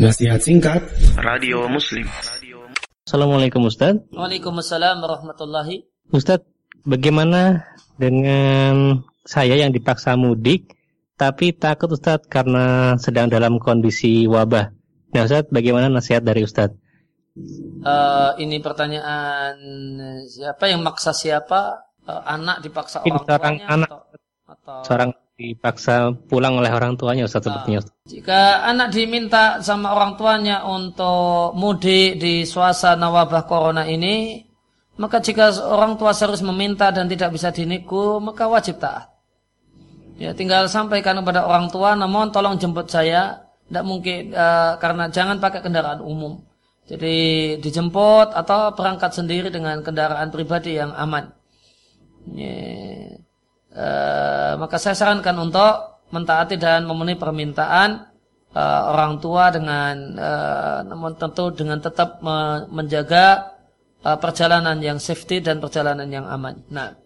Nasihat singkat Radio Muslim Assalamualaikum Ustaz Waalaikumsalam warahmatullahi Ustaz, bagaimana dengan saya yang dipaksa mudik tapi takut Ustaz karena sedang dalam kondisi wabah Nah Ustaz, bagaimana nasihat dari Ustaz? Uh, ini pertanyaan siapa yang maksa siapa? Uh, anak dipaksa orang seorang tuanya anak. atau, atau Seorang dipaksa pulang oleh orang tuanya Ustaz sepertinya Ustaz. Jika anak diminta sama orang tuanya untuk mudik di suasana wabah corona ini, maka jika orang tua harus meminta dan tidak bisa dinego, maka wajib taat. Ya, tinggal sampaikan kepada orang tua, namun tolong jemput saya. Tidak mungkin eh, karena jangan pakai kendaraan umum. Jadi dijemput atau berangkat sendiri dengan kendaraan pribadi yang aman. Ya. Eh, maka saya sarankan untuk mentaati dan memenuhi permintaan eh, orang tua dengan eh, namun tentu dengan tetap me- menjaga eh, perjalanan yang safety dan perjalanan yang aman. Nah,